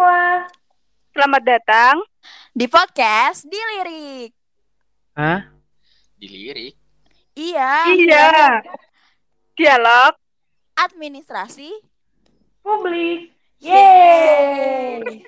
semua. Selamat datang di podcast Dilirik. Hah? Dilirik? Iya. Iya. Dialog Administrasi Publik. Yeay.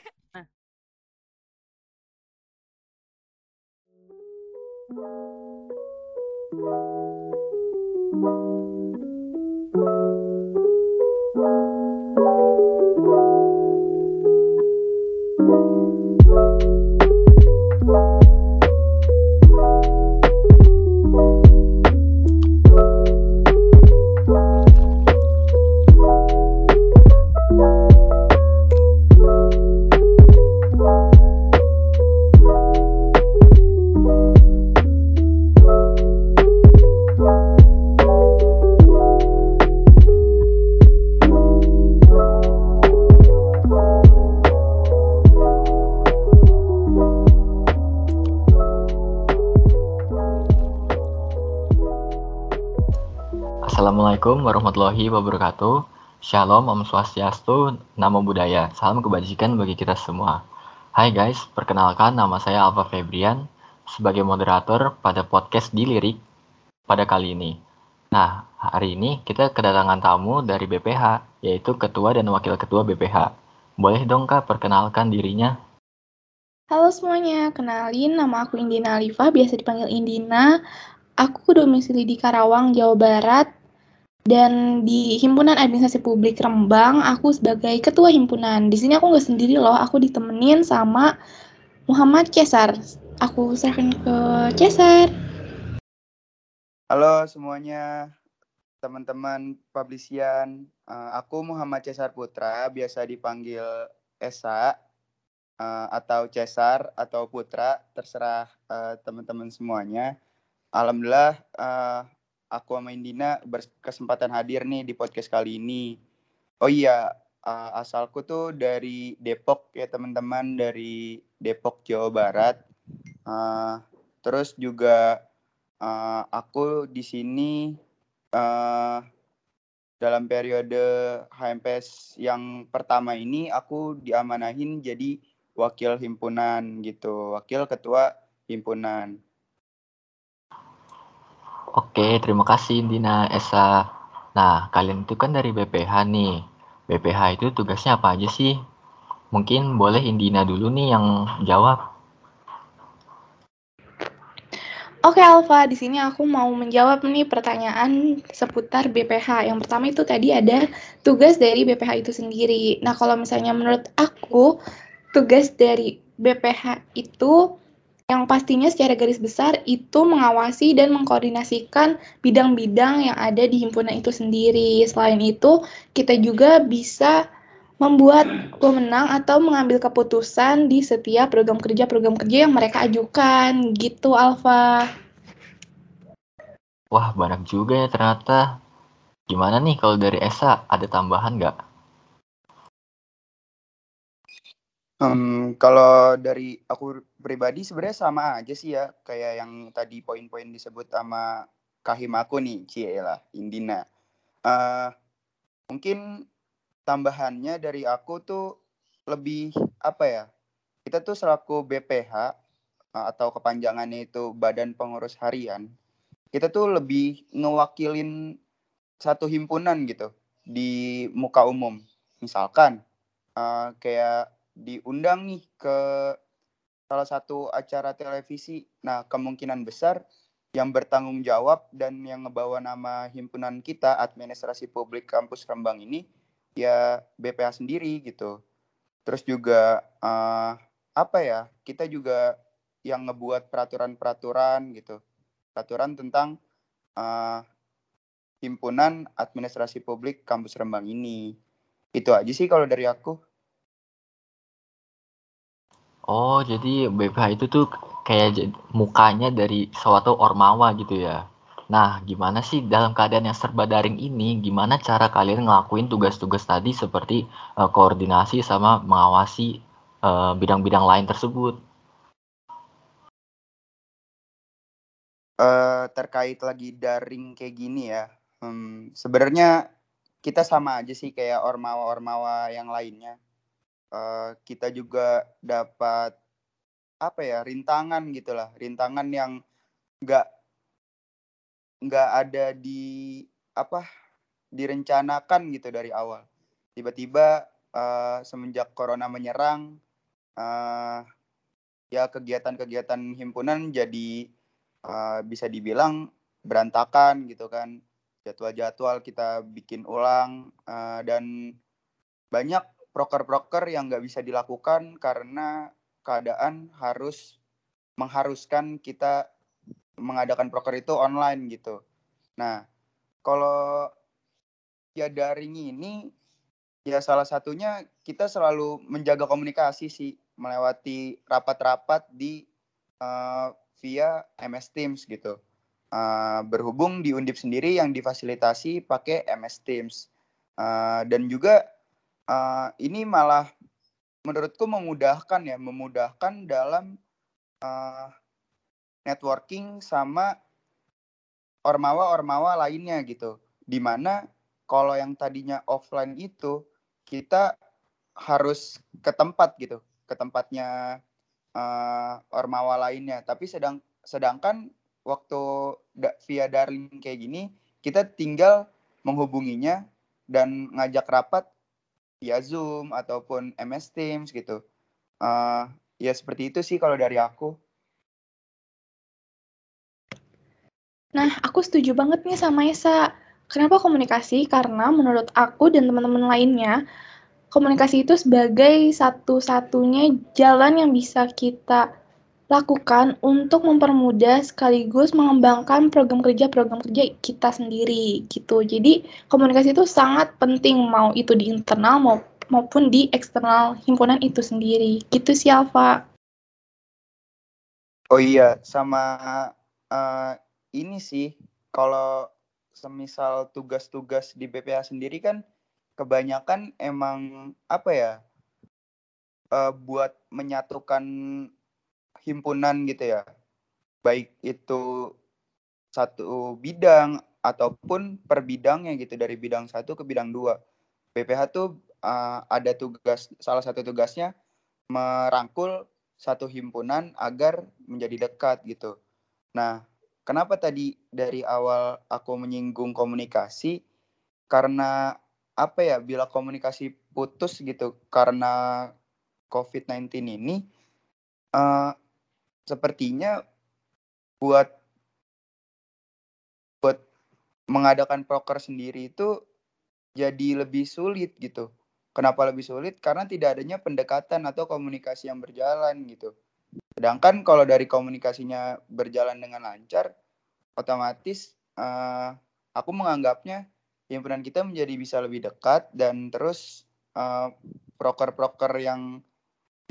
Assalamualaikum warahmatullahi wabarakatuh. Shalom, Om Swastiastu, Namo Buddhaya. Salam kebajikan bagi kita semua. Hai guys, perkenalkan nama saya Alfa Febrian sebagai moderator pada podcast Dilirik pada kali ini. Nah, hari ini kita kedatangan tamu dari BPH, yaitu Ketua dan Wakil Ketua BPH. Boleh dong Kak perkenalkan dirinya? Halo semuanya, kenalin nama aku Indina Alifah, biasa dipanggil Indina. Aku domisili di Karawang, Jawa Barat, dan di Himpunan Administrasi Publik Rembang, aku sebagai ketua himpunan. Di sini aku nggak sendiri loh, aku ditemenin sama Muhammad Cesar. Aku serahkan ke Cesar. Halo semuanya, teman-teman publisian. Uh, aku Muhammad Cesar Putra, biasa dipanggil Esa uh, atau Cesar atau Putra, terserah uh, teman-teman semuanya. Alhamdulillah aku sama Indina berkesempatan hadir nih di podcast kali ini. Oh iya, uh, asalku tuh dari Depok ya teman-teman, dari Depok Jawa Barat. Uh, terus juga uh, aku di sini uh, dalam periode HMPS yang pertama ini aku diamanahin jadi wakil himpunan gitu, wakil ketua himpunan. Oke, terima kasih Dina Esa. Nah, kalian itu kan dari BPH nih. BPH itu tugasnya apa aja sih? Mungkin boleh Indina dulu nih yang jawab. Oke Alfa, di sini aku mau menjawab nih pertanyaan seputar BPH. Yang pertama itu tadi ada tugas dari BPH itu sendiri. Nah, kalau misalnya menurut aku, tugas dari BPH itu yang pastinya secara garis besar itu mengawasi dan mengkoordinasikan bidang-bidang yang ada di himpunan itu sendiri. Selain itu, kita juga bisa membuat pemenang atau mengambil keputusan di setiap program kerja-program kerja yang mereka ajukan. Gitu, Alfa. Wah, banyak juga ya ternyata. Gimana nih kalau dari Esa, ada tambahan nggak? Um, kalau dari aku pribadi sebenarnya sama aja sih ya kayak yang tadi poin-poin disebut sama kahim aku nih cie lah Indina. Uh, mungkin tambahannya dari aku tuh lebih apa ya kita tuh selaku BPH uh, atau kepanjangannya itu Badan Pengurus Harian kita tuh lebih ngewakilin satu himpunan gitu di muka umum misalkan uh, kayak diundang nih ke salah satu acara televisi. Nah, kemungkinan besar yang bertanggung jawab dan yang ngebawa nama himpunan kita Administrasi Publik Kampus Rembang ini ya BPH sendiri gitu. Terus juga uh, apa ya? Kita juga yang ngebuat peraturan-peraturan gitu. Peraturan tentang uh, himpunan administrasi publik kampus Rembang ini. Itu aja sih kalau dari aku. Oh, jadi BPH itu tuh kayak mukanya dari suatu ormawa gitu ya. Nah, gimana sih dalam keadaan yang serba daring ini, gimana cara kalian ngelakuin tugas-tugas tadi seperti uh, koordinasi sama mengawasi bidang bidang-bidang lain tersebut? Uh, terkait lagi daring kayak gini ya, hmm, sebenarnya kita sama aja sih kayak ormawa-ormawa yang lainnya eh, kita juga dapat apa ya rintangan gitulah rintangan yang nggak nggak ada di apa direncanakan gitu dari awal. Tiba-tiba eh, semenjak corona menyerang eh, ya kegiatan-kegiatan himpunan jadi eh, bisa dibilang berantakan gitu kan. Jadwal-jadwal kita bikin ulang eh, dan banyak proker-proker yang nggak bisa dilakukan karena keadaan harus mengharuskan kita mengadakan proker itu online gitu. Nah, kalau ya daring ini ya salah satunya kita selalu menjaga komunikasi sih melewati rapat-rapat di eh, via MS Teams gitu. Eh, berhubung di Undip sendiri yang difasilitasi pakai MS Teams Eh, dan juga eh, ini malah menurutku memudahkan ya, memudahkan dalam eh, networking sama ormawa-ormawa lainnya gitu. Di mana kalau yang tadinya offline itu kita harus ke tempat gitu, ke tempatnya eh, ormawa lainnya. Tapi sedang sedangkan waktu da- via daring kayak gini kita tinggal menghubunginya dan ngajak rapat via Zoom ataupun MS Teams gitu. Eh, ya seperti itu sih kalau dari aku. Nah, aku setuju banget nih sama Esa. Kenapa komunikasi? Karena menurut aku dan teman-teman lainnya, komunikasi itu sebagai satu-satunya jalan yang bisa kita lakukan untuk mempermudah sekaligus mengembangkan program kerja-program kerja kita sendiri gitu. Jadi komunikasi itu sangat penting mau itu di internal mau- maupun di eksternal himpunan itu sendiri. Gitu sih Alfa. Oh iya, sama eh, ini sih kalau semisal tugas-tugas di BPH sendiri kan kebanyakan emang apa ya eh, buat menyatukan himpunan gitu ya, baik itu satu bidang ataupun per bidangnya gitu dari bidang satu ke bidang dua. BPH tuh eh, ada tugas salah satu tugasnya merangkul satu himpunan agar menjadi dekat gitu. Nah, kenapa tadi dari awal aku menyinggung komunikasi? Karena apa ya, bila komunikasi putus gitu karena COVID-19 ini, eh, sepertinya buat buat mengadakan proker sendiri itu jadi lebih sulit gitu. Kenapa lebih sulit? Karena tidak adanya pendekatan atau komunikasi yang berjalan gitu. Sedangkan kalau dari komunikasinya berjalan dengan lancar, otomatis eh, aku menganggapnya himpunan kita menjadi bisa lebih dekat dan terus eh, proker-proker yang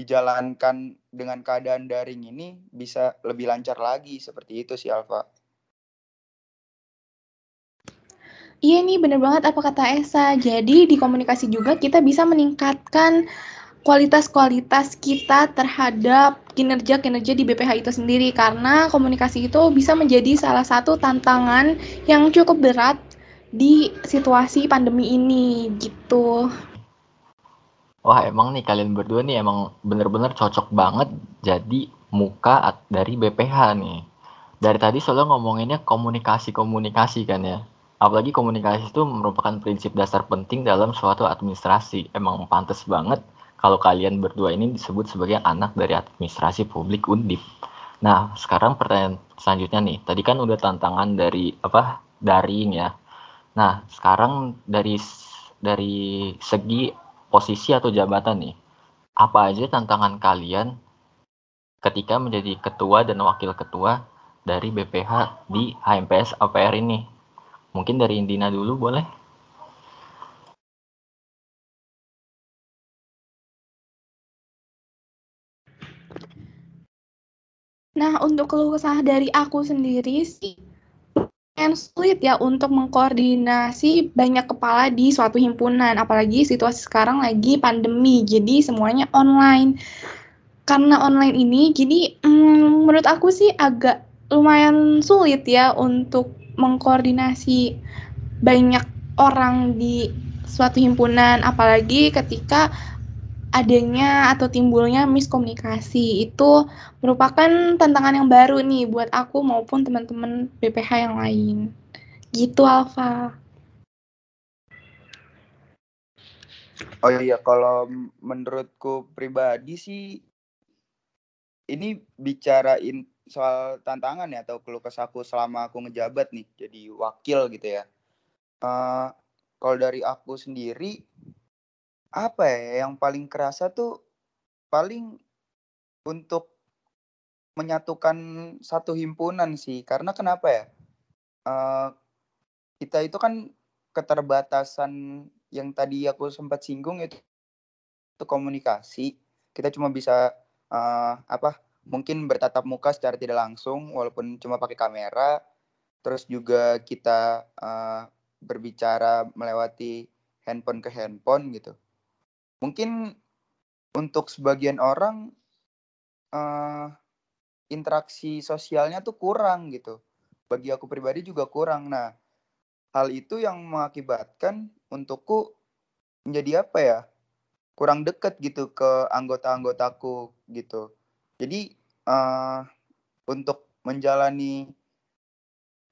dijalankan dengan keadaan daring ini bisa lebih lancar lagi seperti itu sih Alfa. Iya nih, bener banget apa kata Esa. Jadi di komunikasi juga kita bisa meningkatkan kualitas-kualitas kita terhadap kinerja-kinerja di BPH itu sendiri karena komunikasi itu bisa menjadi salah satu tantangan yang cukup berat di situasi pandemi ini gitu. Wah emang nih kalian berdua nih emang bener-bener cocok banget jadi muka dari BPH nih. Dari tadi soalnya ngomonginnya komunikasi-komunikasi kan ya. Apalagi komunikasi itu merupakan prinsip dasar penting dalam suatu administrasi. Emang pantas banget kalau kalian berdua ini disebut sebagai anak dari administrasi publik Undip. Nah, sekarang pertanyaan selanjutnya nih. Tadi kan udah tantangan dari apa? daring ya. Nah, sekarang dari dari segi posisi atau jabatan nih. Apa aja tantangan kalian ketika menjadi ketua dan wakil ketua dari BPH di HMPS APR ini? Mungkin dari Indina dulu boleh? Nah, untuk keluh kesah dari aku sendiri sih lumayan sulit ya untuk mengkoordinasi banyak kepala di suatu himpunan, apalagi situasi sekarang lagi pandemi, jadi semuanya online. Karena online ini, jadi mm, menurut aku sih agak lumayan sulit ya untuk mengkoordinasi banyak orang di suatu himpunan, apalagi ketika adanya atau timbulnya miskomunikasi itu merupakan tantangan yang baru nih buat aku maupun teman-teman BPH yang lain. Gitu Alfa. Oh iya, kalau menurutku pribadi sih ini bicarain soal tantangan ya atau keluh kesahku selama aku ngejabat nih jadi wakil gitu ya. Uh, kalau dari aku sendiri apa ya yang paling kerasa tuh paling untuk menyatukan satu himpunan sih. Karena kenapa ya? Uh, kita itu kan keterbatasan yang tadi aku sempat singgung itu, itu komunikasi. Kita cuma bisa uh, apa mungkin bertatap muka secara tidak langsung walaupun cuma pakai kamera. Terus juga kita uh, berbicara melewati handphone ke handphone gitu mungkin untuk sebagian orang uh, interaksi sosialnya tuh kurang gitu. Bagi aku pribadi juga kurang. Nah, hal itu yang mengakibatkan untukku menjadi apa ya? Kurang deket gitu ke anggota-anggotaku gitu. Jadi uh, untuk menjalani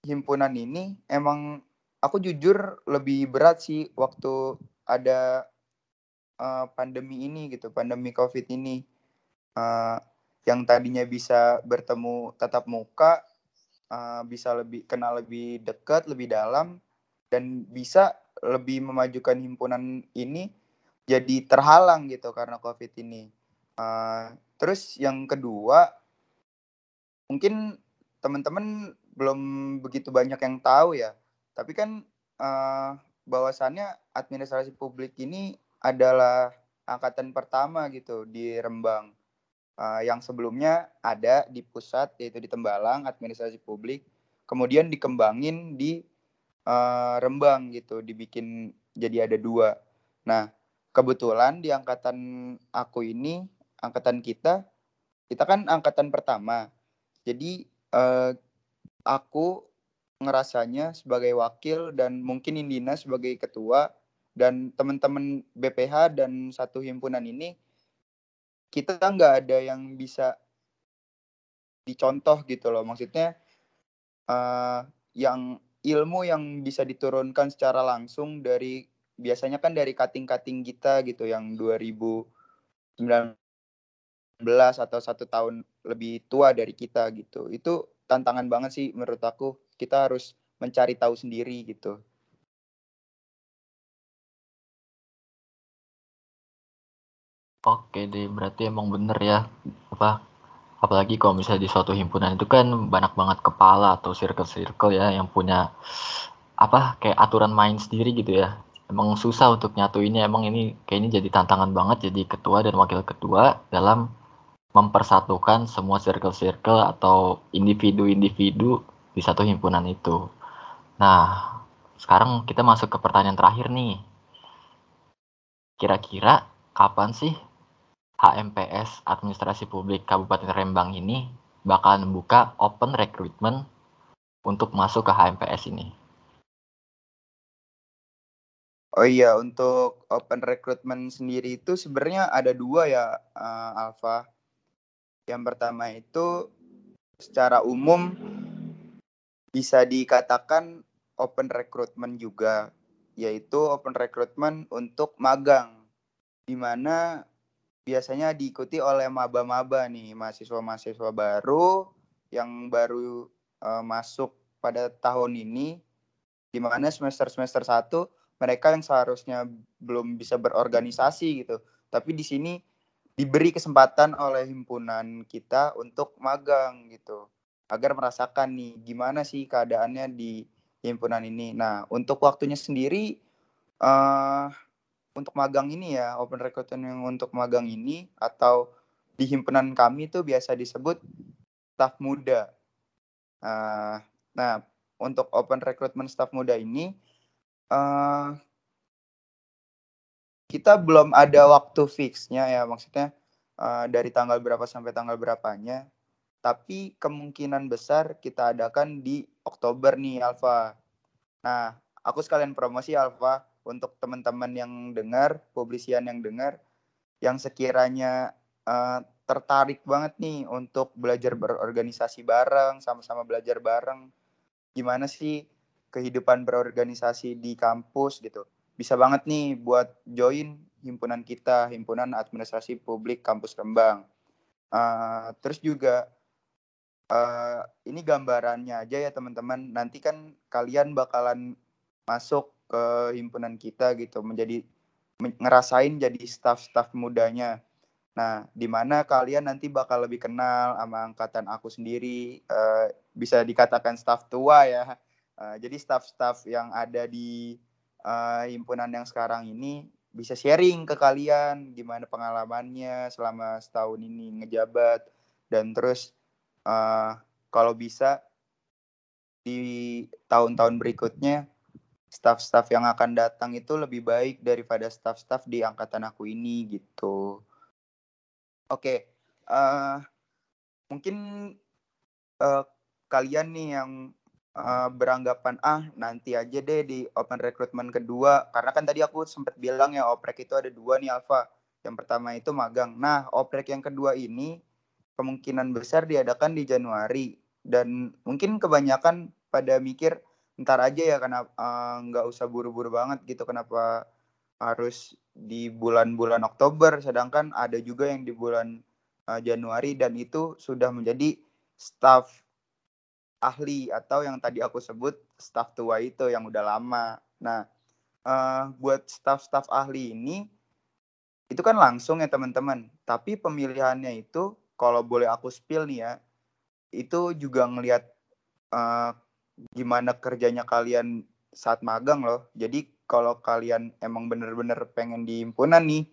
himpunan ini emang aku jujur lebih berat sih waktu ada uh, pandemi ini gitu, pandemi COVID ini. Uh, yang tadinya bisa bertemu tatap muka, uh, bisa lebih kenal lebih dekat, lebih dalam, dan bisa lebih memajukan himpunan ini jadi terhalang gitu karena COVID ini. Uh, terus yang kedua, mungkin teman-teman belum begitu banyak yang tahu ya, tapi kan uh, bahwasannya administrasi publik ini adalah angkatan pertama gitu di Rembang. Uh, yang sebelumnya ada di pusat yaitu di Tembalang administrasi publik, kemudian dikembangin di uh, Rembang gitu, dibikin jadi ada dua. Nah kebetulan di angkatan aku ini, angkatan kita, kita kan angkatan pertama. Jadi uh, aku ngerasanya sebagai wakil dan mungkin Indina sebagai ketua dan teman-teman BPH dan satu himpunan ini kita nggak ada yang bisa dicontoh gitu loh. Maksudnya uh, yang ilmu yang bisa diturunkan secara langsung dari biasanya kan dari kating-kating kita gitu yang 2019 atau satu tahun lebih tua dari kita gitu. Itu tantangan banget sih menurut aku. Kita harus mencari tahu sendiri gitu Oke deh, berarti emang bener ya. Apa apalagi kalau misalnya di suatu himpunan itu kan banyak banget kepala atau circle-circle ya yang punya apa kayak aturan main sendiri gitu ya. Emang susah untuk nyatu ini emang ini kayaknya jadi tantangan banget jadi ketua dan wakil ketua dalam mempersatukan semua circle-circle atau individu-individu di satu himpunan itu. Nah, sekarang kita masuk ke pertanyaan terakhir nih. Kira-kira kapan sih HMPS Administrasi Publik Kabupaten Rembang ini bakal membuka open recruitment untuk masuk ke HMPS ini. Oh iya, untuk open recruitment sendiri itu sebenarnya ada dua ya, uh, Alfa. Yang pertama itu secara umum bisa dikatakan open recruitment juga, yaitu open recruitment untuk magang, di mana biasanya diikuti oleh maba-maba nih, mahasiswa-mahasiswa baru yang baru uh, masuk pada tahun ini di mana semester-semester satu mereka yang seharusnya belum bisa berorganisasi gitu. Tapi di sini diberi kesempatan oleh himpunan kita untuk magang gitu. Agar merasakan nih gimana sih keadaannya di himpunan ini. Nah, untuk waktunya sendiri uh, untuk magang ini ya, open recruitment yang untuk magang ini atau di himpunan kami itu biasa disebut staff muda. Uh, nah, untuk open recruitment staff muda ini uh, kita belum ada waktu fixnya ya, maksudnya uh, dari tanggal berapa sampai tanggal berapanya. Tapi kemungkinan besar kita adakan di Oktober nih, Alfa. Nah, aku sekalian promosi Alfa untuk teman-teman yang dengar, publisian yang dengar, yang sekiranya uh, tertarik banget nih untuk belajar berorganisasi bareng, sama-sama belajar bareng. Gimana sih kehidupan berorganisasi di kampus gitu. Bisa banget nih buat join himpunan kita, Himpunan Administrasi Publik Kampus Rembang. Uh, terus juga uh, ini gambarannya aja ya teman-teman. Nanti kan kalian bakalan masuk ke himpunan kita gitu, menjadi ngerasain jadi staff-staff mudanya. Nah, di mana kalian nanti bakal lebih kenal sama angkatan aku sendiri, uh, bisa dikatakan staff tua ya. Uh, jadi staff-staff yang ada di uh, himpunan yang sekarang ini bisa sharing ke kalian gimana pengalamannya selama setahun ini ngejabat dan terus uh, kalau bisa di tahun-tahun berikutnya staff-staff yang akan datang itu lebih baik daripada staff-staff di angkatan aku ini gitu. Oke, okay. uh, eh, mungkin uh, kalian nih yang uh, beranggapan ah nanti aja deh di open recruitment kedua karena kan tadi aku sempat bilang ya oprek itu ada dua nih Alfa. Yang pertama itu magang. Nah oprek yang kedua ini kemungkinan besar diadakan di Januari dan mungkin kebanyakan pada mikir ntar aja ya karena eh, nggak uh, usah buru-buru banget gitu kenapa harus di bulan-bulan Oktober sedangkan ada juga yang di bulan uh, Januari dan itu sudah menjadi staff ahli atau yang tadi aku sebut staff tua itu yang udah lama. Nah, uh, buat staff-staff ahli ini itu kan langsung ya teman-teman. Tapi pemilihannya itu kalau boleh aku spill nih ya, itu juga ngelihat uh, gimana kerjanya kalian saat magang loh. Jadi kalau kalian emang bener-bener pengen di himpunan nih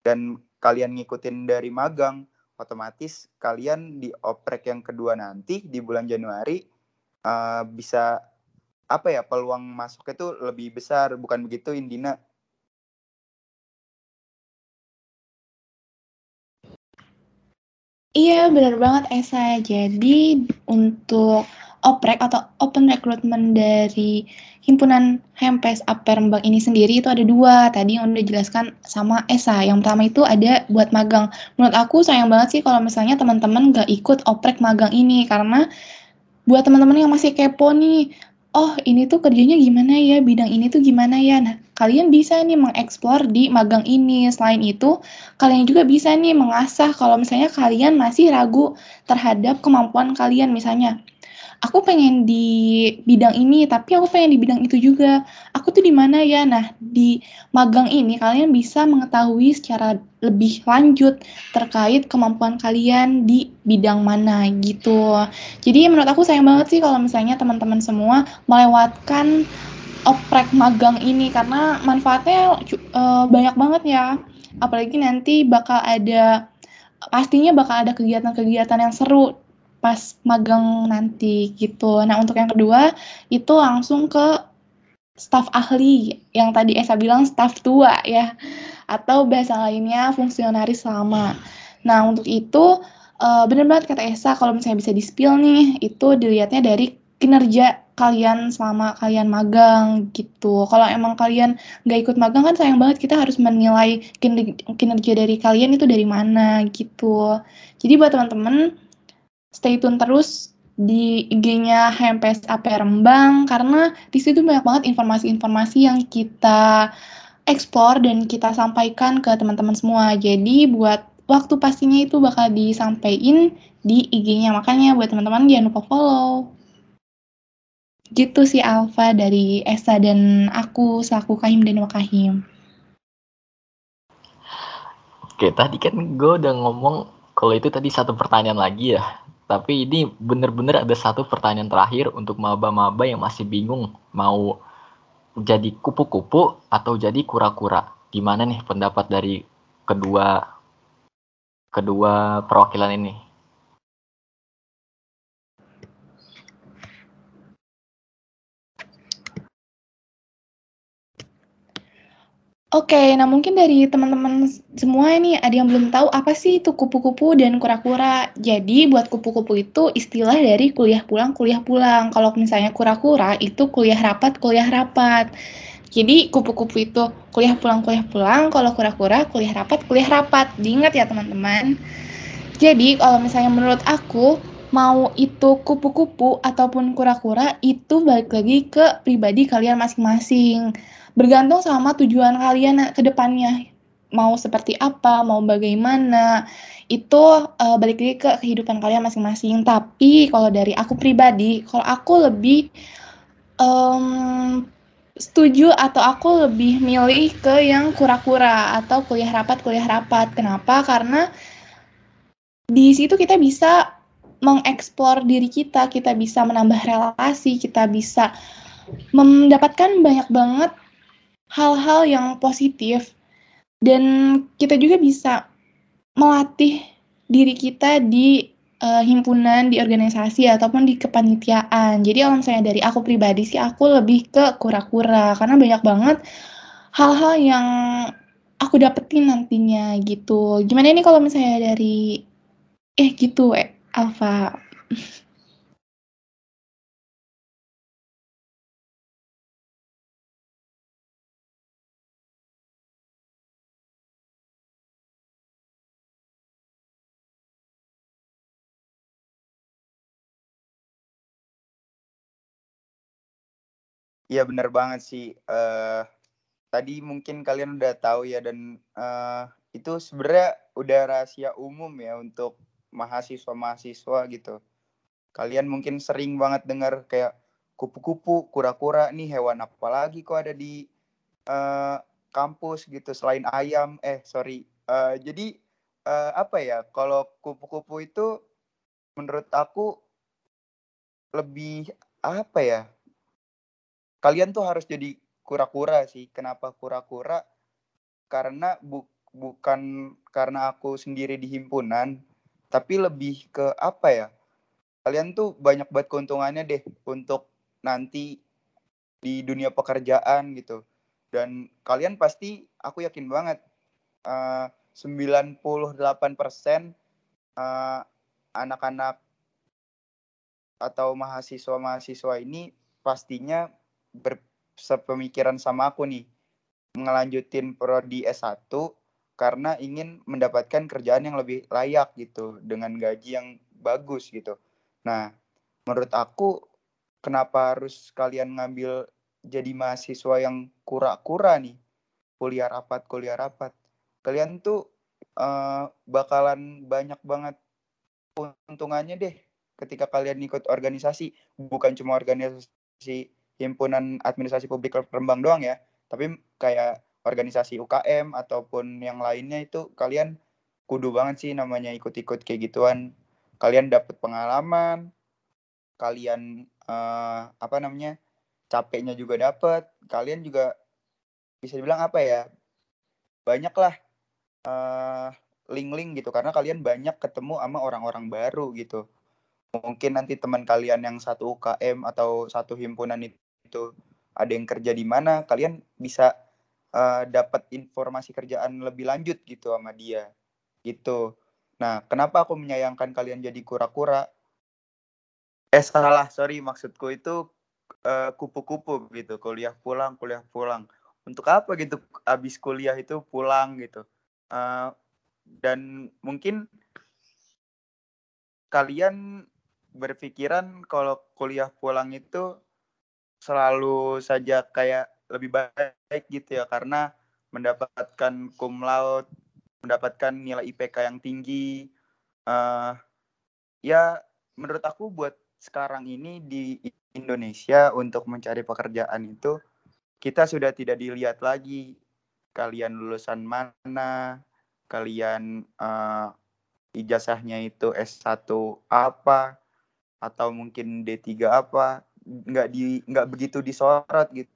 dan kalian ngikutin dari magang, otomatis kalian di oprek yang kedua nanti di bulan Januari uh, bisa apa ya peluang masuk itu lebih besar bukan begitu Indina? Iya, benar banget Esa. Jadi untuk oprek atau open recruitment dari himpunan Hempes Rembang ini sendiri itu ada dua. Tadi yang udah dijelaskan sama Esa. Yang pertama itu ada buat magang. Menurut aku sayang banget sih kalau misalnya teman-teman gak ikut oprek magang ini karena buat teman-teman yang masih kepo nih, oh ini tuh kerjanya gimana ya, bidang ini tuh gimana ya. Nah, kalian bisa nih mengeksplor di magang ini. Selain itu, kalian juga bisa nih mengasah kalau misalnya kalian masih ragu terhadap kemampuan kalian misalnya aku pengen di bidang ini, tapi aku pengen di bidang itu juga. Aku tuh di mana ya? Nah, di magang ini kalian bisa mengetahui secara lebih lanjut terkait kemampuan kalian di bidang mana gitu. Jadi menurut aku sayang banget sih kalau misalnya teman-teman semua melewatkan oprek magang ini karena manfaatnya uh, banyak banget ya. Apalagi nanti bakal ada pastinya bakal ada kegiatan-kegiatan yang seru pas magang nanti gitu. Nah, untuk yang kedua itu langsung ke staf ahli yang tadi Esa bilang staf tua ya atau bahasa lainnya fungsionaris lama. Nah, untuk itu uh, benar banget kata Esa kalau misalnya bisa di-spill nih itu dilihatnya dari kinerja kalian selama kalian magang gitu. Kalau emang kalian nggak ikut magang kan sayang banget kita harus menilai kinerja dari kalian itu dari mana gitu. Jadi buat teman-teman stay tune terus di IG-nya HMPS AP Rembang karena di situ banyak banget informasi-informasi yang kita explore dan kita sampaikan ke teman-teman semua. Jadi buat waktu pastinya itu bakal disampaikan di IG-nya. Makanya buat teman-teman jangan lupa follow. Gitu sih Alfa dari Esa dan aku selaku Kahim dan Wakahim. Oke, tadi kan gue udah ngomong kalau itu tadi satu pertanyaan lagi ya tapi ini bener-bener ada satu pertanyaan terakhir untuk maba-maba yang masih bingung mau jadi kupu-kupu atau jadi kura-kura. Gimana nih pendapat dari kedua kedua perwakilan ini? Oke, nah mungkin dari teman-teman semua ini ada yang belum tahu apa sih itu kupu-kupu dan kura-kura. Jadi buat kupu-kupu itu istilah dari kuliah pulang, kuliah pulang. Kalau misalnya kura-kura itu kuliah rapat, kuliah rapat. Jadi kupu-kupu itu kuliah pulang kuliah pulang, kalau kura-kura kuliah rapat kuliah rapat. Diingat ya teman-teman. Jadi kalau misalnya menurut aku mau itu kupu-kupu ataupun kura-kura itu balik lagi ke pribadi kalian masing-masing. Bergantung sama tujuan kalian ke depannya. Mau seperti apa, mau bagaimana. Itu uh, balik lagi ke kehidupan kalian masing-masing. Tapi kalau dari aku pribadi, kalau aku lebih um, setuju atau aku lebih milih ke yang kura-kura atau kuliah rapat kuliah rapat. Kenapa? Karena di situ kita bisa mengeksplor diri kita, kita bisa menambah relasi, kita bisa mendapatkan banyak banget hal-hal yang positif dan kita juga bisa melatih diri kita di uh, himpunan, di organisasi ataupun di kepanitiaan. Jadi kalau misalnya dari aku pribadi sih aku lebih ke kura-kura karena banyak banget hal-hal yang aku dapetin nantinya gitu. Gimana ini kalau misalnya dari eh gitu eh Alfa. Iya benar banget sih. Uh, tadi mungkin kalian udah tahu ya dan uh, itu sebenarnya udah rahasia umum ya untuk mahasiswa-mahasiswa gitu. Kalian mungkin sering banget dengar kayak kupu-kupu, kura-kura nih hewan apa lagi kok ada di uh, kampus gitu selain ayam. Eh sorry. Uh, jadi uh, apa ya? Kalau kupu-kupu itu menurut aku lebih apa ya? Kalian tuh harus jadi kura-kura sih. Kenapa kura-kura? Karena bu bukan karena aku sendiri di himpunan, tapi lebih ke apa ya? Kalian tuh banyak banget keuntungannya deh untuk nanti di dunia pekerjaan gitu. Dan kalian pasti aku yakin banget uh, 98% uh, anak-anak atau mahasiswa-mahasiswa ini pastinya bersepemikiran sama aku nih ngelanjutin prodi S1 karena ingin mendapatkan kerjaan yang lebih layak gitu dengan gaji yang bagus gitu. Nah, menurut aku kenapa harus kalian ngambil jadi mahasiswa yang kura-kura nih? Kuliah rapat, kuliah rapat. Kalian tuh uh, bakalan banyak banget untungannya deh ketika kalian ikut organisasi, bukan cuma organisasi himpunan administrasi publik Rembang doang ya. Tapi kayak organisasi UKM ataupun yang lainnya itu kalian kudu banget sih namanya ikut-ikut kayak gituan. Kalian dapat pengalaman kalian uh, apa namanya capeknya juga dapat kalian juga bisa dibilang apa ya banyak lah uh, link-link gitu. Karena kalian banyak ketemu sama orang-orang baru gitu. Mungkin nanti teman kalian yang satu UKM atau satu himpunan itu itu ada yang kerja di mana kalian bisa uh, dapat informasi kerjaan lebih lanjut gitu sama dia gitu. Nah kenapa aku menyayangkan kalian jadi kura-kura? Eh salah sorry maksudku itu kupu kupu-kupu gitu. Kuliah pulang kuliah pulang. Untuk apa gitu habis kuliah itu pulang gitu? Uh, dan mungkin kalian berpikiran kalau kuliah pulang itu selalu saja kayak lebih baik gitu ya karena mendapatkan cum laude, mendapatkan nilai IPK yang tinggi. Uh, ya menurut aku buat sekarang ini di Indonesia untuk mencari pekerjaan itu kita sudah tidak dilihat lagi kalian lulusan mana, kalian uh, ijazahnya itu S1 apa atau mungkin D3 apa nggak di nggak begitu disorot gitu.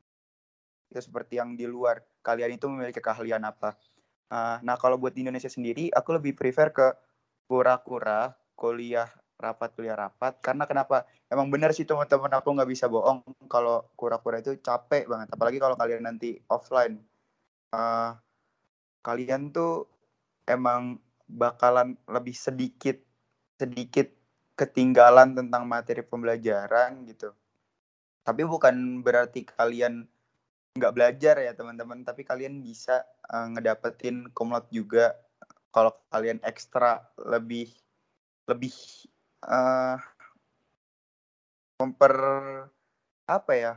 Ya seperti yang di luar. Kalian itu memiliki keahlian apa? Uh, nah kalau buat di Indonesia sendiri aku lebih prefer ke kura-kura kuliah rapat kuliah rapat. Karena kenapa? Emang benar sih teman-teman aku nggak bisa bohong kalau kura-kura itu capek banget. Apalagi kalau kalian nanti offline. Uh, kalian tuh emang bakalan lebih sedikit sedikit ketinggalan tentang materi pembelajaran gitu tapi bukan berarti kalian nggak belajar ya teman-teman, tapi kalian bisa uh, ngedapetin kumlot juga kalau kalian ekstra lebih lebih uh, memper apa ya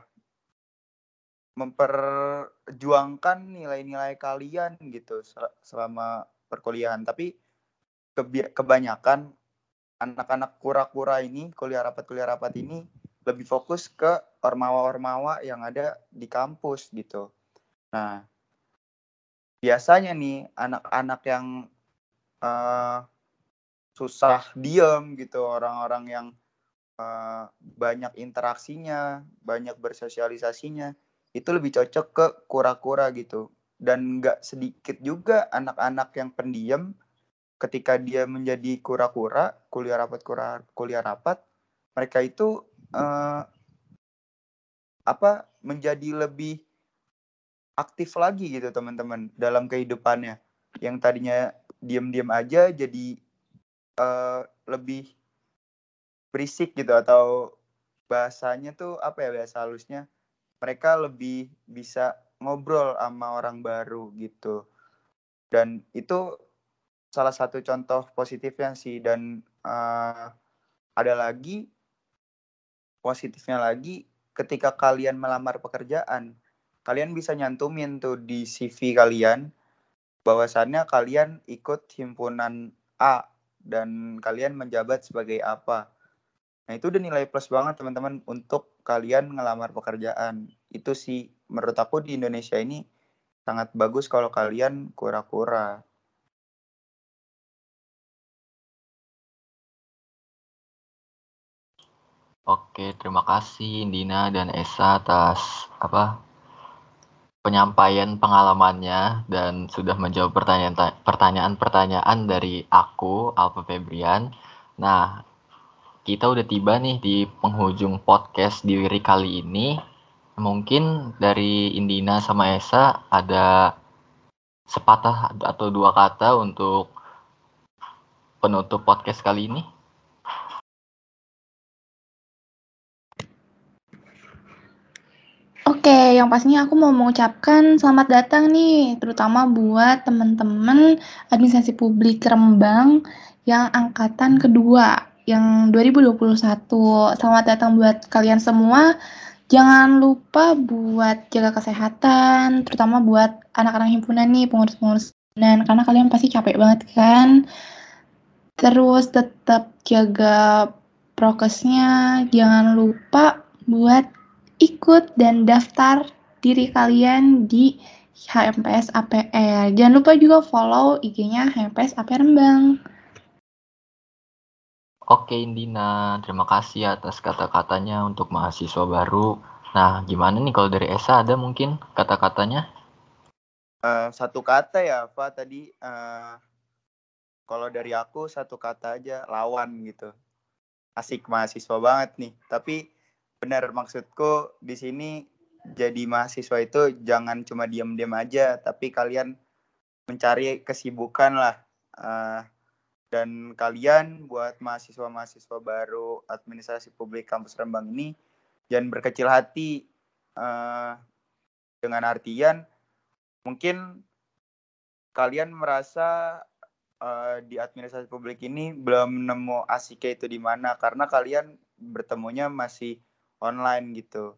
memperjuangkan nilai-nilai kalian gitu selama perkuliahan. Tapi kebanyakan anak-anak kura-kura ini kuliah rapat kuliah rapat ini lebih fokus ke ormawa-ormawa yang ada di kampus gitu. Nah biasanya nih anak-anak yang uh, susah diem gitu. Orang-orang yang uh, banyak interaksinya banyak bersosialisasinya itu lebih cocok ke kura-kura gitu. Dan nggak sedikit juga anak-anak yang pendiam ketika dia menjadi kura-kura kuliah rapat kura kuliah rapat mereka itu uh, apa menjadi lebih aktif lagi gitu teman-teman dalam kehidupannya. Yang tadinya diam-diam aja jadi uh, lebih berisik gitu atau bahasanya tuh apa ya bahasa halusnya mereka lebih bisa ngobrol sama orang baru gitu. Dan itu salah satu contoh positifnya sih dan uh, ada lagi positifnya lagi ketika kalian melamar pekerjaan kalian bisa nyantumin tuh di CV kalian bahwasannya kalian ikut himpunan A dan kalian menjabat sebagai apa. Nah, itu udah nilai plus banget teman-teman untuk kalian ngelamar pekerjaan. Itu sih menurut aku di Indonesia ini sangat bagus kalau kalian kura-kura. Oke, terima kasih Dina dan Esa atas apa penyampaian pengalamannya dan sudah menjawab pertanyaan-pertanyaan dari aku, Alfa Febrian. Nah, kita udah tiba nih di penghujung podcast di Wiri kali ini. Mungkin dari Indina sama Esa ada sepatah atau dua kata untuk penutup podcast kali ini. Oke, yang pastinya aku mau mengucapkan selamat datang nih, terutama buat teman-teman administrasi publik Rembang yang angkatan kedua, yang 2021. Selamat datang buat kalian semua. Jangan lupa buat jaga kesehatan, terutama buat anak-anak himpunan nih, pengurus-pengurus himpunan, karena kalian pasti capek banget kan. Terus tetap jaga prokesnya, jangan lupa buat ikut dan daftar diri kalian di HMPS APR. Jangan lupa juga follow IG-nya HMPS APR Rembang. Oke Indina, terima kasih atas kata-katanya untuk mahasiswa baru. Nah, gimana nih kalau dari Esa ada mungkin kata-katanya? Uh, satu kata ya, Pak tadi. Uh, kalau dari aku satu kata aja, lawan gitu. Asik mahasiswa banget nih. Tapi benar maksudku di sini jadi mahasiswa itu jangan cuma diam-diam aja tapi kalian mencari kesibukan lah uh, dan kalian buat mahasiswa-mahasiswa baru administrasi publik kampus Rembang ini jangan berkecil hati uh, dengan artian mungkin kalian merasa uh, di administrasi publik ini belum nemu asiknya itu di mana karena kalian bertemunya masih online gitu.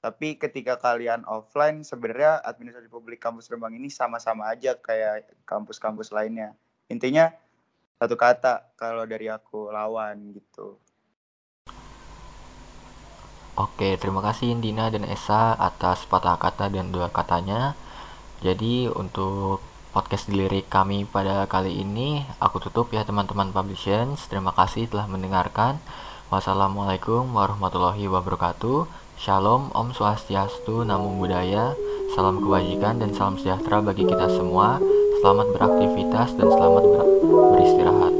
Tapi ketika kalian offline, sebenarnya administrasi publik kampus Rembang ini sama-sama aja kayak kampus-kampus lainnya. Intinya satu kata kalau dari aku lawan gitu. Oke, terima kasih Indina dan Esa atas patah kata dan dua katanya. Jadi untuk podcast dilirik kami pada kali ini aku tutup ya teman-teman publishers. Terima kasih telah mendengarkan. Wassalamualaikum warahmatullahi wabarakatuh. Shalom, Om Swastiastu, Namo Buddhaya, salam kebajikan dan salam sejahtera bagi kita semua. Selamat beraktivitas dan selamat ber beristirahat.